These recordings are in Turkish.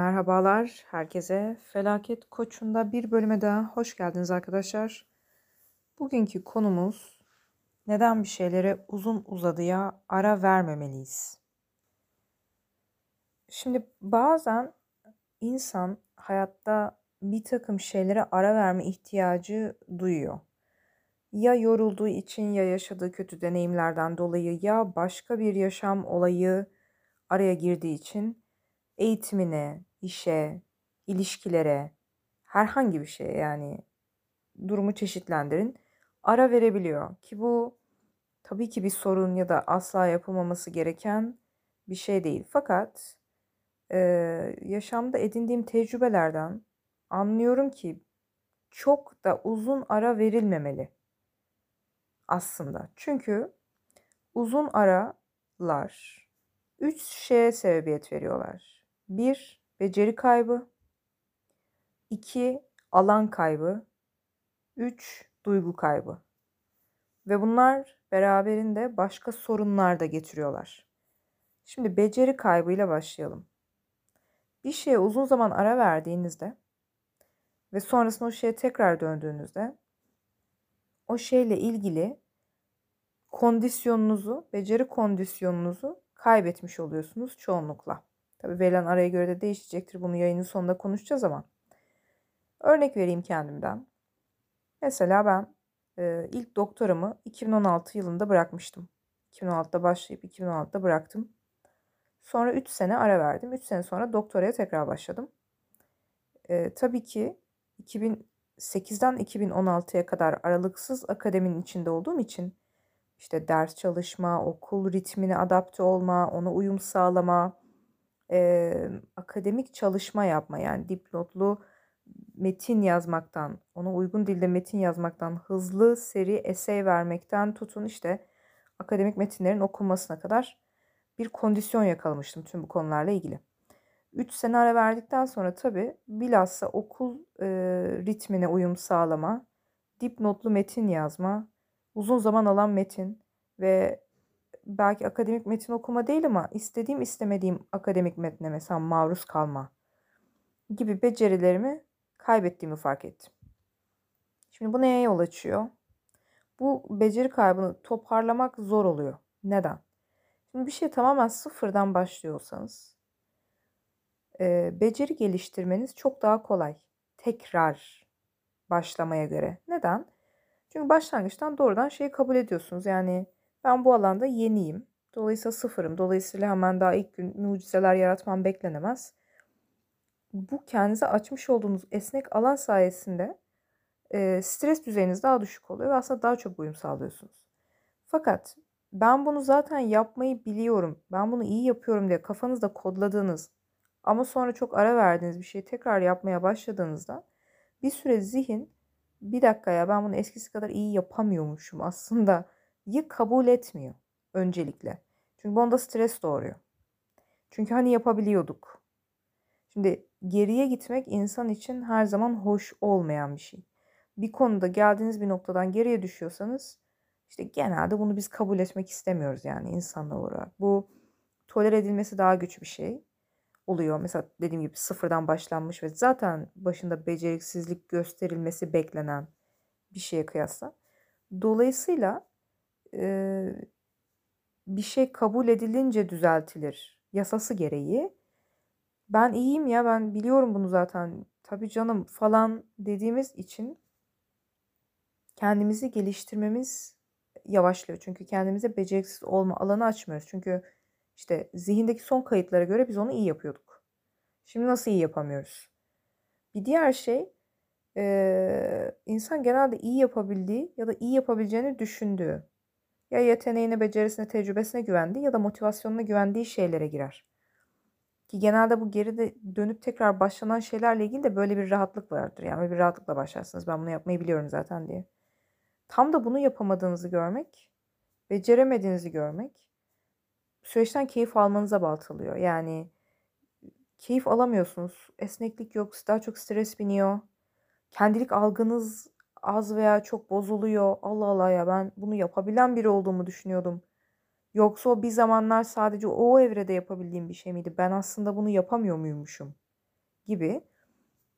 Merhabalar herkese. Felaket Koç'unda bir bölüme daha hoş geldiniz arkadaşlar. Bugünkü konumuz neden bir şeylere uzun uzadıya ara vermemeliyiz? Şimdi bazen insan hayatta bir takım şeylere ara verme ihtiyacı duyuyor. Ya yorulduğu için ya yaşadığı kötü deneyimlerden dolayı ya başka bir yaşam olayı araya girdiği için eğitimine, işe, ilişkilere, herhangi bir şeye yani durumu çeşitlendirin ara verebiliyor ki bu tabii ki bir sorun ya da asla yapılmaması gereken bir şey değil. Fakat e, yaşamda edindiğim tecrübelerden anlıyorum ki çok da uzun ara verilmemeli aslında. Çünkü uzun aralar üç şeye sebebiyet veriyorlar. 1. Beceri kaybı 2. Alan kaybı 3. Duygu kaybı Ve bunlar beraberinde başka sorunlar da getiriyorlar. Şimdi beceri kaybıyla başlayalım. Bir şeye uzun zaman ara verdiğinizde ve sonrasında o şeye tekrar döndüğünüzde o şeyle ilgili kondisyonunuzu, beceri kondisyonunuzu kaybetmiş oluyorsunuz çoğunlukla. Tabi verilen araya göre de değişecektir. Bunu yayının sonunda konuşacağız ama. Örnek vereyim kendimden. Mesela ben e, ilk doktoramı 2016 yılında bırakmıştım. 2016'da başlayıp 2016'da bıraktım. Sonra 3 sene ara verdim. 3 sene sonra doktoraya tekrar başladım. E, tabii ki 2008'den 2016'ya kadar aralıksız akademinin içinde olduğum için işte ders çalışma, okul ritmine adapte olma, ona uyum sağlama, e, akademik çalışma yapma yani dipnotlu metin yazmaktan, ona uygun dilde metin yazmaktan, hızlı seri esey vermekten tutun işte akademik metinlerin okunmasına kadar bir kondisyon yakalamıştım tüm bu konularla ilgili. 3 sene ara verdikten sonra tabii bilhassa okul e, ritmine uyum sağlama, dipnotlu metin yazma, uzun zaman alan metin ve belki akademik metin okuma değil ama istediğim istemediğim akademik metne mesela maruz kalma gibi becerilerimi kaybettiğimi fark ettim. Şimdi bu neye yol açıyor? Bu beceri kaybını toparlamak zor oluyor. Neden? Şimdi bir şey tamamen sıfırdan başlıyorsanız e, beceri geliştirmeniz çok daha kolay. Tekrar başlamaya göre. Neden? Çünkü başlangıçtan doğrudan şeyi kabul ediyorsunuz. Yani ben bu alanda yeniyim. Dolayısıyla sıfırım. Dolayısıyla hemen daha ilk gün mucizeler yaratmam beklenemez. Bu kendinize açmış olduğunuz esnek alan sayesinde e, stres düzeyiniz daha düşük oluyor ve aslında daha çok uyum sağlıyorsunuz. Fakat ben bunu zaten yapmayı biliyorum, ben bunu iyi yapıyorum diye kafanızda kodladığınız ama sonra çok ara verdiğiniz bir şeyi tekrar yapmaya başladığınızda bir süre zihin bir dakika ya ben bunu eskisi kadar iyi yapamıyormuşum aslında yı kabul etmiyor öncelikle. Çünkü bu onda stres doğuruyor. Çünkü hani yapabiliyorduk. Şimdi geriye gitmek insan için her zaman hoş olmayan bir şey. Bir konuda geldiğiniz bir noktadan geriye düşüyorsanız işte genelde bunu biz kabul etmek istemiyoruz yani insanlar olarak. Bu toler edilmesi daha güç bir şey oluyor. Mesela dediğim gibi sıfırdan başlanmış ve zaten başında beceriksizlik gösterilmesi beklenen bir şeye kıyasla. Dolayısıyla e, bir şey kabul edilince düzeltilir yasası gereği. Ben iyiyim ya ben biliyorum bunu zaten tabii canım falan dediğimiz için kendimizi geliştirmemiz yavaşlıyor. Çünkü kendimize beceriksiz olma alanı açmıyoruz. Çünkü işte zihindeki son kayıtlara göre biz onu iyi yapıyorduk. Şimdi nasıl iyi yapamıyoruz? Bir diğer şey insan genelde iyi yapabildiği ya da iyi yapabileceğini düşündüğü ya yeteneğine, becerisine, tecrübesine güvendiği ya da motivasyonuna güvendiği şeylere girer. Ki genelde bu geride dönüp tekrar başlanan şeylerle ilgili de böyle bir rahatlık vardır. Yani bir rahatlıkla başlarsınız. Ben bunu yapmayı biliyorum zaten diye. Tam da bunu yapamadığınızı görmek, beceremediğinizi görmek süreçten keyif almanıza baltalıyor. Yani keyif alamıyorsunuz. Esneklik yok. Daha çok stres biniyor. Kendilik algınız az veya çok bozuluyor. Allah Allah ya ben bunu yapabilen biri olduğumu düşünüyordum. Yoksa o bir zamanlar sadece o evrede yapabildiğim bir şey miydi? Ben aslında bunu yapamıyor muymuşum? gibi.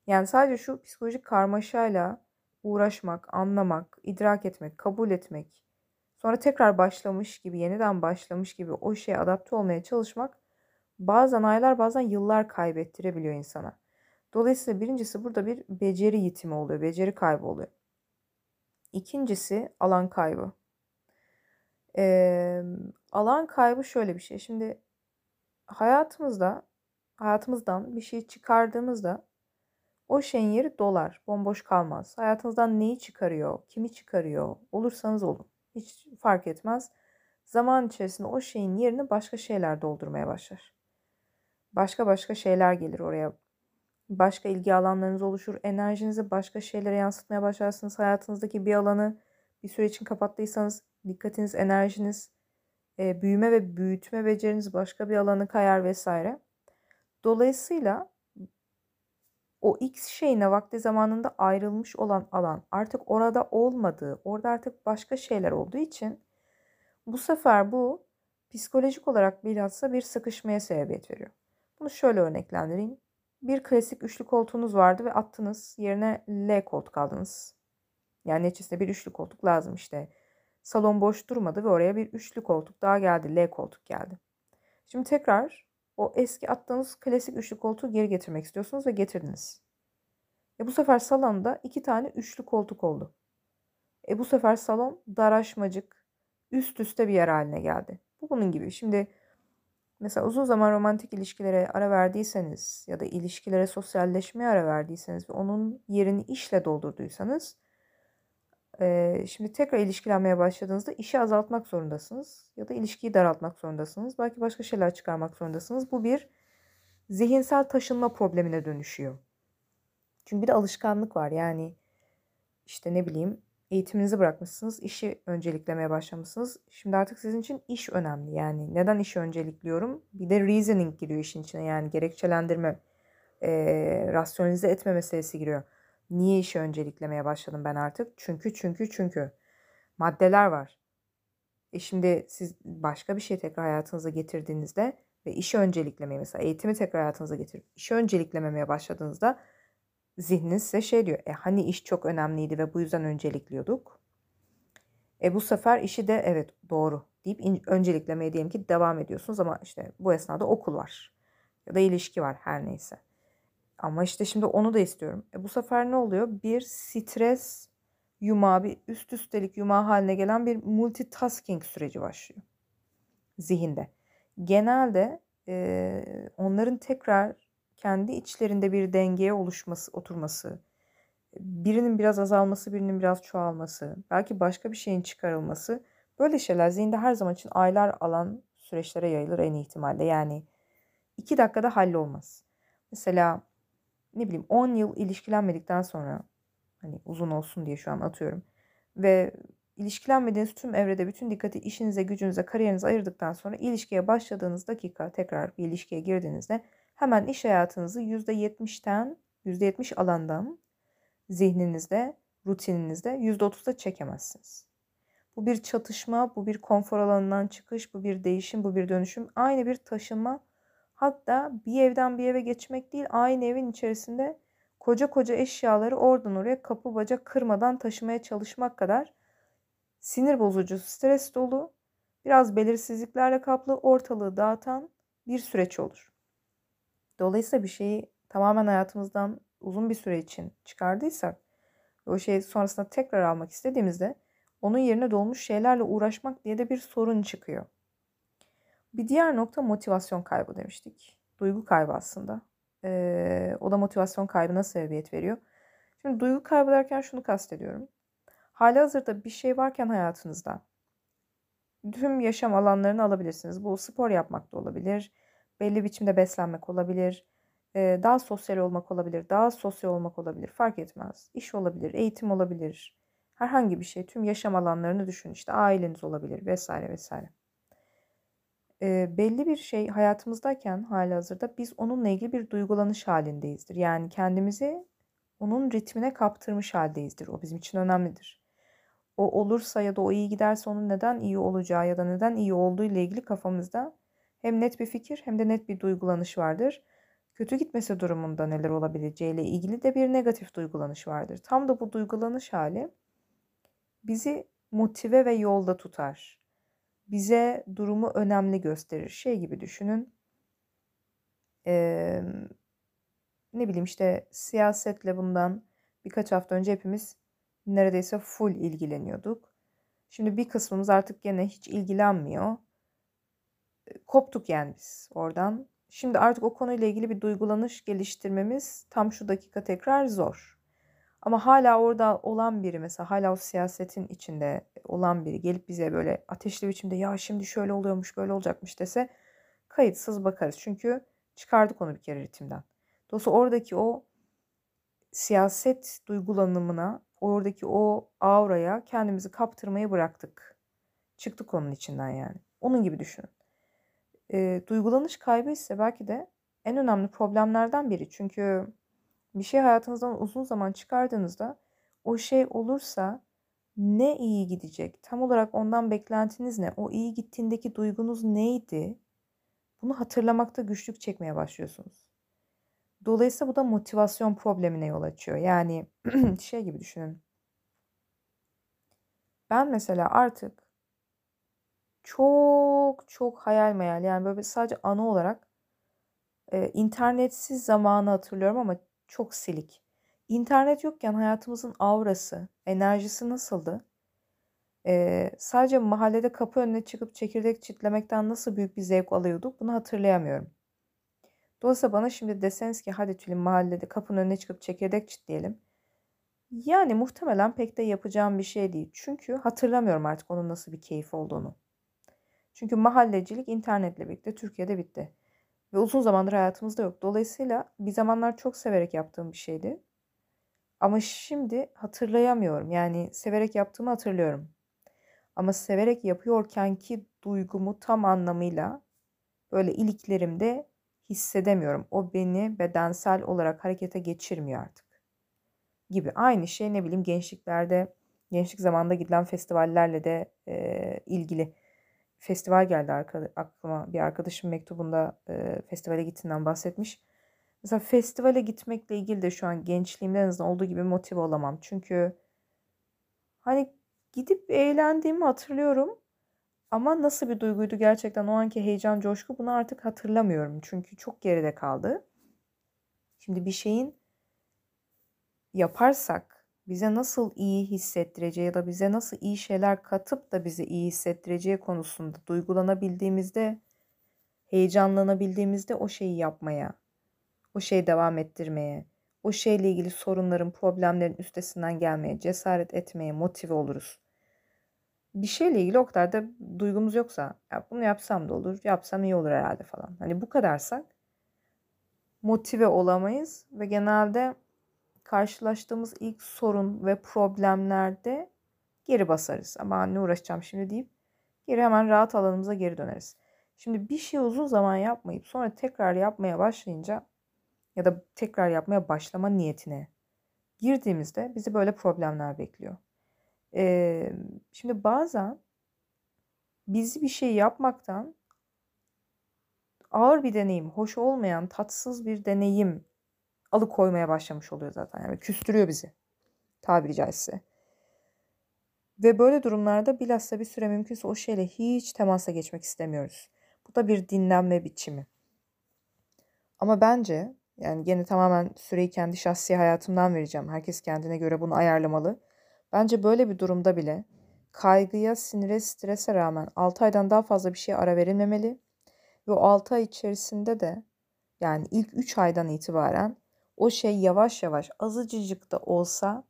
Yani sadece şu psikolojik karmaşayla uğraşmak, anlamak, idrak etmek, kabul etmek, sonra tekrar başlamış gibi, yeniden başlamış gibi o şeye adapte olmaya çalışmak bazen aylar bazen yıllar kaybettirebiliyor insana. Dolayısıyla birincisi burada bir beceri yitimi oluyor, beceri kaybı oluyor. İkincisi alan kaybı. Ee, alan kaybı şöyle bir şey. Şimdi hayatımızda hayatımızdan bir şey çıkardığımızda o şeyin yeri dolar, bomboş kalmaz. Hayatınızdan neyi çıkarıyor, kimi çıkarıyor olursanız olun. Hiç fark etmez. Zaman içerisinde o şeyin yerini başka şeyler doldurmaya başlar. Başka başka şeyler gelir oraya. Başka ilgi alanlarınız oluşur. Enerjinizi başka şeylere yansıtmaya başlarsınız. Hayatınızdaki bir alanı bir süre için kapattıysanız dikkatiniz, enerjiniz, e, büyüme ve büyütme beceriniz başka bir alanı kayar vesaire. Dolayısıyla o X şeyine vakti zamanında ayrılmış olan alan artık orada olmadığı, orada artık başka şeyler olduğu için bu sefer bu psikolojik olarak bilhassa bir sıkışmaya sebebiyet veriyor. Bunu şöyle örneklendireyim. Bir klasik üçlü koltuğunuz vardı ve attınız yerine L koltuk aldınız. Yani neticesinde bir üçlü koltuk lazım işte. Salon boş durmadı ve oraya bir üçlü koltuk daha geldi. L koltuk geldi. Şimdi tekrar o eski attığınız klasik üçlü koltuğu geri getirmek istiyorsunuz ve getirdiniz. E bu sefer salonda iki tane üçlü koltuk oldu. E bu sefer salon daraşmacık, üst üste bir yer haline geldi. Bu bunun gibi. Şimdi mesela uzun zaman romantik ilişkilere ara verdiyseniz ya da ilişkilere sosyalleşmeye ara verdiyseniz ve onun yerini işle doldurduysanız şimdi tekrar ilişkilenmeye başladığınızda işi azaltmak zorundasınız ya da ilişkiyi daraltmak zorundasınız. Belki başka şeyler çıkarmak zorundasınız. Bu bir zihinsel taşınma problemine dönüşüyor. Çünkü bir de alışkanlık var. Yani işte ne bileyim eğitiminizi bırakmışsınız, işi önceliklemeye başlamışsınız. Şimdi artık sizin için iş önemli. Yani neden işi öncelikliyorum? Bir de reasoning giriyor işin içine. Yani gerekçelendirme, e, rasyonize etme meselesi giriyor. Niye işi önceliklemeye başladım ben artık? Çünkü çünkü çünkü maddeler var. E şimdi siz başka bir şey tekrar hayatınıza getirdiğinizde ve işi önceliklemeye mesela eğitimi tekrar hayatınıza getirip işi önceliklememeye başladığınızda zihniniz size şey diyor. E hani iş çok önemliydi ve bu yüzden öncelikliyorduk. E bu sefer işi de evet doğru deyip önceliklemeye diyelim ki devam ediyorsunuz ama işte bu esnada okul var ya da ilişki var her neyse. Ama işte şimdi onu da istiyorum. E bu sefer ne oluyor? Bir stres yumağı, bir üst üstelik yumağı haline gelen bir multitasking süreci başlıyor zihinde. Genelde e, onların tekrar kendi içlerinde bir dengeye oluşması, oturması, birinin biraz azalması, birinin biraz çoğalması, belki başka bir şeyin çıkarılması böyle şeyler zihinde her zaman için aylar alan süreçlere yayılır en ihtimalle. Yani iki dakikada hallolmaz. Mesela ne bileyim 10 yıl ilişkilenmedikten sonra hani uzun olsun diye şu an atıyorum ve ilişkilenmediğiniz tüm evrede bütün dikkati işinize, gücünüze, kariyerinize ayırdıktan sonra ilişkiye başladığınız dakika tekrar bir ilişkiye girdiğinizde hemen iş hayatınızı %70'ten %70 alandan zihninizde, rutininizde %30'da çekemezsiniz. Bu bir çatışma, bu bir konfor alanından çıkış, bu bir değişim, bu bir dönüşüm. Aynı bir taşınma. Hatta bir evden bir eve geçmek değil, aynı evin içerisinde koca koca eşyaları oradan oraya kapı bacak kırmadan taşımaya çalışmak kadar sinir bozucu, stres dolu, biraz belirsizliklerle kaplı, ortalığı dağıtan bir süreç olur. Dolayısıyla bir şeyi tamamen hayatımızdan uzun bir süre için çıkardıysak ve o şeyi sonrasında tekrar almak istediğimizde onun yerine dolmuş şeylerle uğraşmak diye de bir sorun çıkıyor. Bir diğer nokta motivasyon kaybı demiştik. Duygu kaybı aslında. Ee, o da motivasyon kaybına sebebiyet veriyor. Şimdi duygu kaybı derken şunu kastediyorum. Hali hazırda bir şey varken hayatınızda tüm yaşam alanlarını alabilirsiniz. Bu spor yapmak da olabilir, belli biçimde beslenmek olabilir, daha sosyal olmak olabilir, daha sosyal olmak olabilir, fark etmez. İş olabilir, eğitim olabilir, herhangi bir şey, tüm yaşam alanlarını düşün. İşte aileniz olabilir vesaire vesaire. belli bir şey hayatımızdayken hali hazırda biz onunla ilgili bir duygulanış halindeyizdir. Yani kendimizi onun ritmine kaptırmış haldeyizdir. O bizim için önemlidir. O olursa ya da o iyi giderse onun neden iyi olacağı ya da neden iyi olduğu ile ilgili kafamızda hem net bir fikir hem de net bir duygulanış vardır. kötü gitmesi durumunda neler olabileceğiyle ilgili de bir negatif duygulanış vardır. Tam da bu duygulanış hali bizi motive ve yolda tutar. Bize durumu önemli gösterir. Şey gibi düşünün. Ee, ne bileyim işte siyasetle bundan birkaç hafta önce hepimiz neredeyse full ilgileniyorduk. Şimdi bir kısmımız artık gene hiç ilgilenmiyor. Koptuk yani biz oradan. Şimdi artık o konuyla ilgili bir duygulanış geliştirmemiz tam şu dakika tekrar zor. Ama hala orada olan biri mesela hala o siyasetin içinde olan biri gelip bize böyle ateşli biçimde ya şimdi şöyle oluyormuş böyle olacakmış dese kayıtsız bakarız. Çünkü çıkardık onu bir kere ritimden. Dolayısıyla oradaki o siyaset duygulanımına, oradaki o auraya kendimizi kaptırmayı bıraktık. Çıktık onun içinden yani. Onun gibi düşünün. E, duygulanış kaybı ise belki de en önemli problemlerden biri. Çünkü bir şey hayatınızdan uzun zaman çıkardığınızda o şey olursa ne iyi gidecek? Tam olarak ondan beklentiniz ne? O iyi gittiğindeki duygunuz neydi? Bunu hatırlamakta güçlük çekmeye başlıyorsunuz. Dolayısıyla bu da motivasyon problemine yol açıyor. Yani şey gibi düşünün. Ben mesela artık çok çok hayal meyal yani böyle sadece anı olarak e, internetsiz zamanı hatırlıyorum ama çok silik. İnternet yokken hayatımızın aurası, enerjisi nasıldı? Ee, sadece mahallede kapı önüne çıkıp çekirdek çitlemekten nasıl büyük bir zevk alıyorduk bunu hatırlayamıyorum. Dolayısıyla bana şimdi deseniz ki hadi Tülin mahallede kapının önüne çıkıp çekirdek çitleyelim. Yani muhtemelen pek de yapacağım bir şey değil. Çünkü hatırlamıyorum artık onun nasıl bir keyif olduğunu. Çünkü mahallecilik internetle birlikte Türkiye'de bitti. Ve uzun zamandır hayatımızda yok. Dolayısıyla bir zamanlar çok severek yaptığım bir şeydi. Ama şimdi hatırlayamıyorum. Yani severek yaptığımı hatırlıyorum. Ama severek yapıyorken ki duygumu tam anlamıyla böyle iliklerimde hissedemiyorum. O beni bedensel olarak harekete geçirmiyor artık. Gibi. Aynı şey ne bileyim gençliklerde, gençlik zamanında gidilen festivallerle de e, ilgili festival geldi aklıma. Bir arkadaşım mektubunda e, festivale gittiğinden bahsetmiş. Mesela festivale gitmekle ilgili de şu an gençliğimde en azından olduğu gibi motive olamam. Çünkü hani gidip eğlendiğimi hatırlıyorum. Ama nasıl bir duyguydu gerçekten o anki heyecan, coşku bunu artık hatırlamıyorum. Çünkü çok geride kaldı. Şimdi bir şeyin yaparsak bize nasıl iyi hissettireceği ya da bize nasıl iyi şeyler katıp da bizi iyi hissettireceği konusunda duygulanabildiğimizde, heyecanlanabildiğimizde o şeyi yapmaya, o şeyi devam ettirmeye, o şeyle ilgili sorunların, problemlerin üstesinden gelmeye, cesaret etmeye motive oluruz. Bir şeyle ilgili o kadar da duygumuz yoksa, ya bunu yapsam da olur, yapsam iyi olur herhalde falan. Hani bu kadarsak motive olamayız ve genelde karşılaştığımız ilk sorun ve problemlerde geri basarız. Ama ne uğraşacağım şimdi deyip geri hemen rahat alanımıza geri döneriz. Şimdi bir şey uzun zaman yapmayıp sonra tekrar yapmaya başlayınca ya da tekrar yapmaya başlama niyetine girdiğimizde bizi böyle problemler bekliyor. Ee, şimdi bazen bizi bir şey yapmaktan ağır bir deneyim, hoş olmayan, tatsız bir deneyim alıkoymaya başlamış oluyor zaten. Yani küstürüyor bizi tabiri caizse. Ve böyle durumlarda bilhassa bir süre mümkünse o şeyle hiç temasa geçmek istemiyoruz. Bu da bir dinlenme biçimi. Ama bence yani gene tamamen süreyi kendi şahsi hayatımdan vereceğim. Herkes kendine göre bunu ayarlamalı. Bence böyle bir durumda bile kaygıya, sinire, strese rağmen 6 aydan daha fazla bir şeye ara verilmemeli. Ve o 6 ay içerisinde de yani ilk 3 aydan itibaren o şey yavaş yavaş azıcık da olsa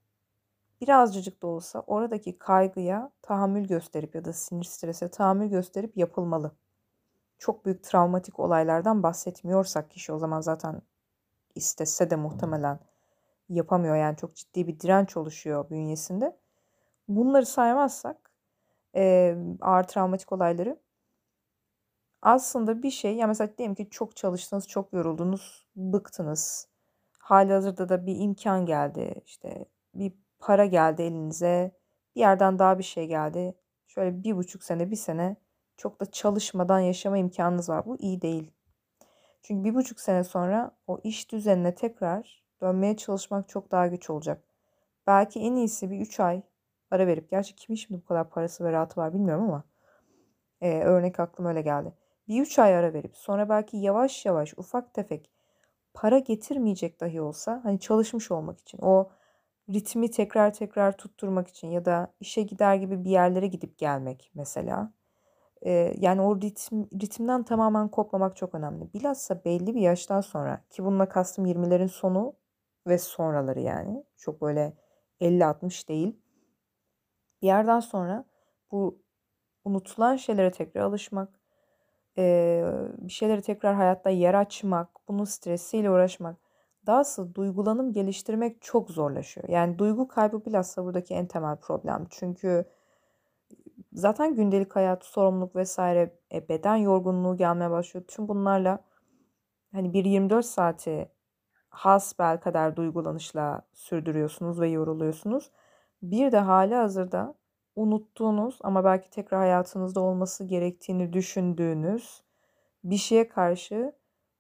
birazcık da olsa oradaki kaygıya tahammül gösterip ya da sinir strese tahammül gösterip yapılmalı. Çok büyük travmatik olaylardan bahsetmiyorsak kişi o zaman zaten istese de muhtemelen yapamıyor. Yani çok ciddi bir direnç oluşuyor bünyesinde. Bunları saymazsak ağır travmatik olayları aslında bir şey ya mesela diyelim ki çok çalıştınız, çok yoruldunuz, bıktınız hali hazırda da bir imkan geldi. işte bir para geldi elinize. Bir yerden daha bir şey geldi. Şöyle bir buçuk sene, bir sene çok da çalışmadan yaşama imkanınız var. Bu iyi değil. Çünkü bir buçuk sene sonra o iş düzenine tekrar dönmeye çalışmak çok daha güç olacak. Belki en iyisi bir üç ay ara verip, gerçi kimin şimdi bu kadar parası ve rahatı var bilmiyorum ama e, örnek aklıma öyle geldi. Bir üç ay ara verip sonra belki yavaş yavaş ufak tefek para getirmeyecek dahi olsa hani çalışmış olmak için o ritmi tekrar tekrar tutturmak için ya da işe gider gibi bir yerlere gidip gelmek mesela. Ee, yani o ritim, ritimden tamamen kopmamak çok önemli. Bilhassa belli bir yaştan sonra ki bununla kastım 20'lerin sonu ve sonraları yani. Çok böyle 50-60 değil. Bir yerden sonra bu unutulan şeylere tekrar alışmak, bir şeyleri tekrar hayatta yer açmak, bunun stresiyle uğraşmak, dahası duygulanım geliştirmek çok zorlaşıyor. Yani duygu kaybı bilhassa buradaki en temel problem. Çünkü zaten gündelik hayat, sorumluluk vesaire, e, beden yorgunluğu gelmeye başlıyor. Tüm bunlarla hani bir 24 saati hasbel kadar duygulanışla sürdürüyorsunuz ve yoruluyorsunuz. Bir de hali hazırda unuttuğunuz ama belki tekrar hayatınızda olması gerektiğini düşündüğünüz bir şeye karşı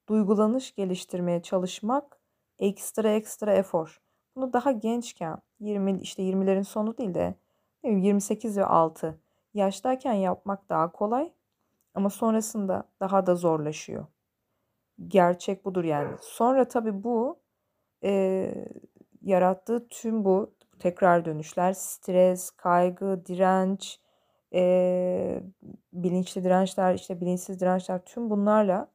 duygulanış geliştirmeye çalışmak ekstra ekstra efor. Bunu daha gençken 20 işte 20'lerin sonu değil de 28 ve 6 yaştayken yapmak daha kolay ama sonrasında daha da zorlaşıyor. Gerçek budur yani. Sonra tabii bu e, yarattığı tüm bu tekrar dönüşler, stres, kaygı, direnç, e, bilinçli dirençler, işte bilinçsiz dirençler tüm bunlarla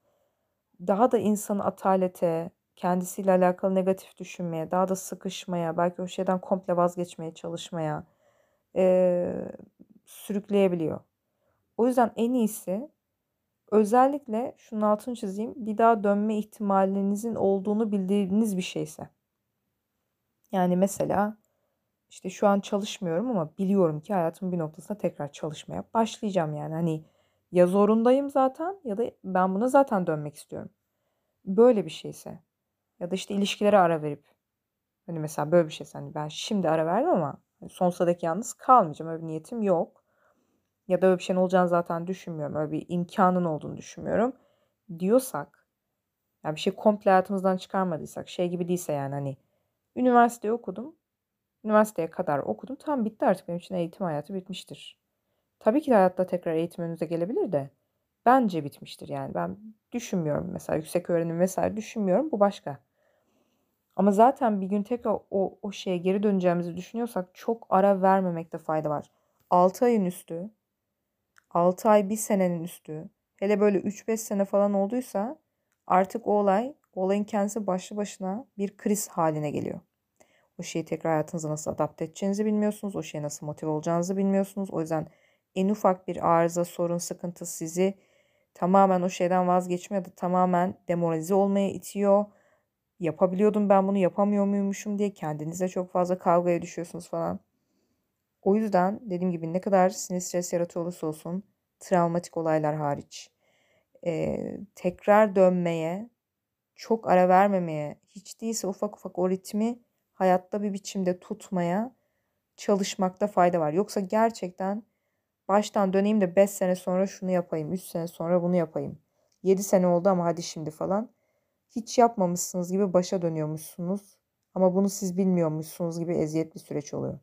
daha da insanı atalete, kendisiyle alakalı negatif düşünmeye, daha da sıkışmaya, belki o şeyden komple vazgeçmeye çalışmaya e, sürükleyebiliyor. O yüzden en iyisi özellikle şunun altını çizeyim bir daha dönme ihtimalinizin olduğunu bildiğiniz bir şeyse. Yani mesela işte şu an çalışmıyorum ama biliyorum ki hayatımın bir noktasında tekrar çalışmaya başlayacağım yani. Hani ya zorundayım zaten ya da ben buna zaten dönmek istiyorum. Böyle bir şeyse ya da işte ilişkilere ara verip hani mesela böyle bir şeyse hani ben şimdi ara verdim ama hani sonsuza dek yalnız kalmayacağım. Öyle bir niyetim yok. Ya da öyle bir şeyin olacağını zaten düşünmüyorum. Öyle bir imkanın olduğunu düşünmüyorum. Diyorsak yani bir şey komple hayatımızdan çıkarmadıysak şey gibi değilse yani hani üniversite okudum Üniversiteye kadar okudum. Tam bitti artık benim için eğitim hayatı bitmiştir. Tabii ki de hayatta tekrar eğitim önünüze gelebilir de bence bitmiştir yani. Ben düşünmüyorum mesela yüksek öğrenim vesaire düşünmüyorum. Bu başka. Ama zaten bir gün tekrar o, o şeye geri döneceğimizi düşünüyorsak çok ara vermemekte fayda var. 6 ayın üstü, 6 ay bir senenin üstü, hele böyle 3-5 sene falan olduysa artık o olay, olayın kendisi başlı başına bir kriz haline geliyor. O şeyi tekrar hayatınıza nasıl adapte edeceğinizi bilmiyorsunuz. O şeye nasıl motive olacağınızı bilmiyorsunuz. O yüzden en ufak bir arıza, sorun, sıkıntı sizi tamamen o şeyden vazgeçme ya da tamamen demoralize olmaya itiyor. Yapabiliyordum ben bunu yapamıyor muymuşum diye kendinize çok fazla kavgaya düşüyorsunuz falan. O yüzden dediğim gibi ne kadar sinir stres yaratıyor olursa olsun travmatik olaylar hariç e, tekrar dönmeye çok ara vermemeye hiç değilse ufak ufak o ritmi hayatta bir biçimde tutmaya çalışmakta fayda var. Yoksa gerçekten baştan döneyim de 5 sene sonra şunu yapayım, 3 sene sonra bunu yapayım. 7 sene oldu ama hadi şimdi falan. Hiç yapmamışsınız gibi başa dönüyormuşsunuz. Ama bunu siz bilmiyormuşsunuz gibi eziyet bir süreç oluyor.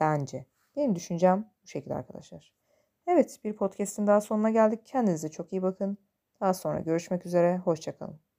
Bence. Benim düşüncem bu şekilde arkadaşlar. Evet bir podcast'in daha sonuna geldik. Kendinize çok iyi bakın. Daha sonra görüşmek üzere. Hoşçakalın.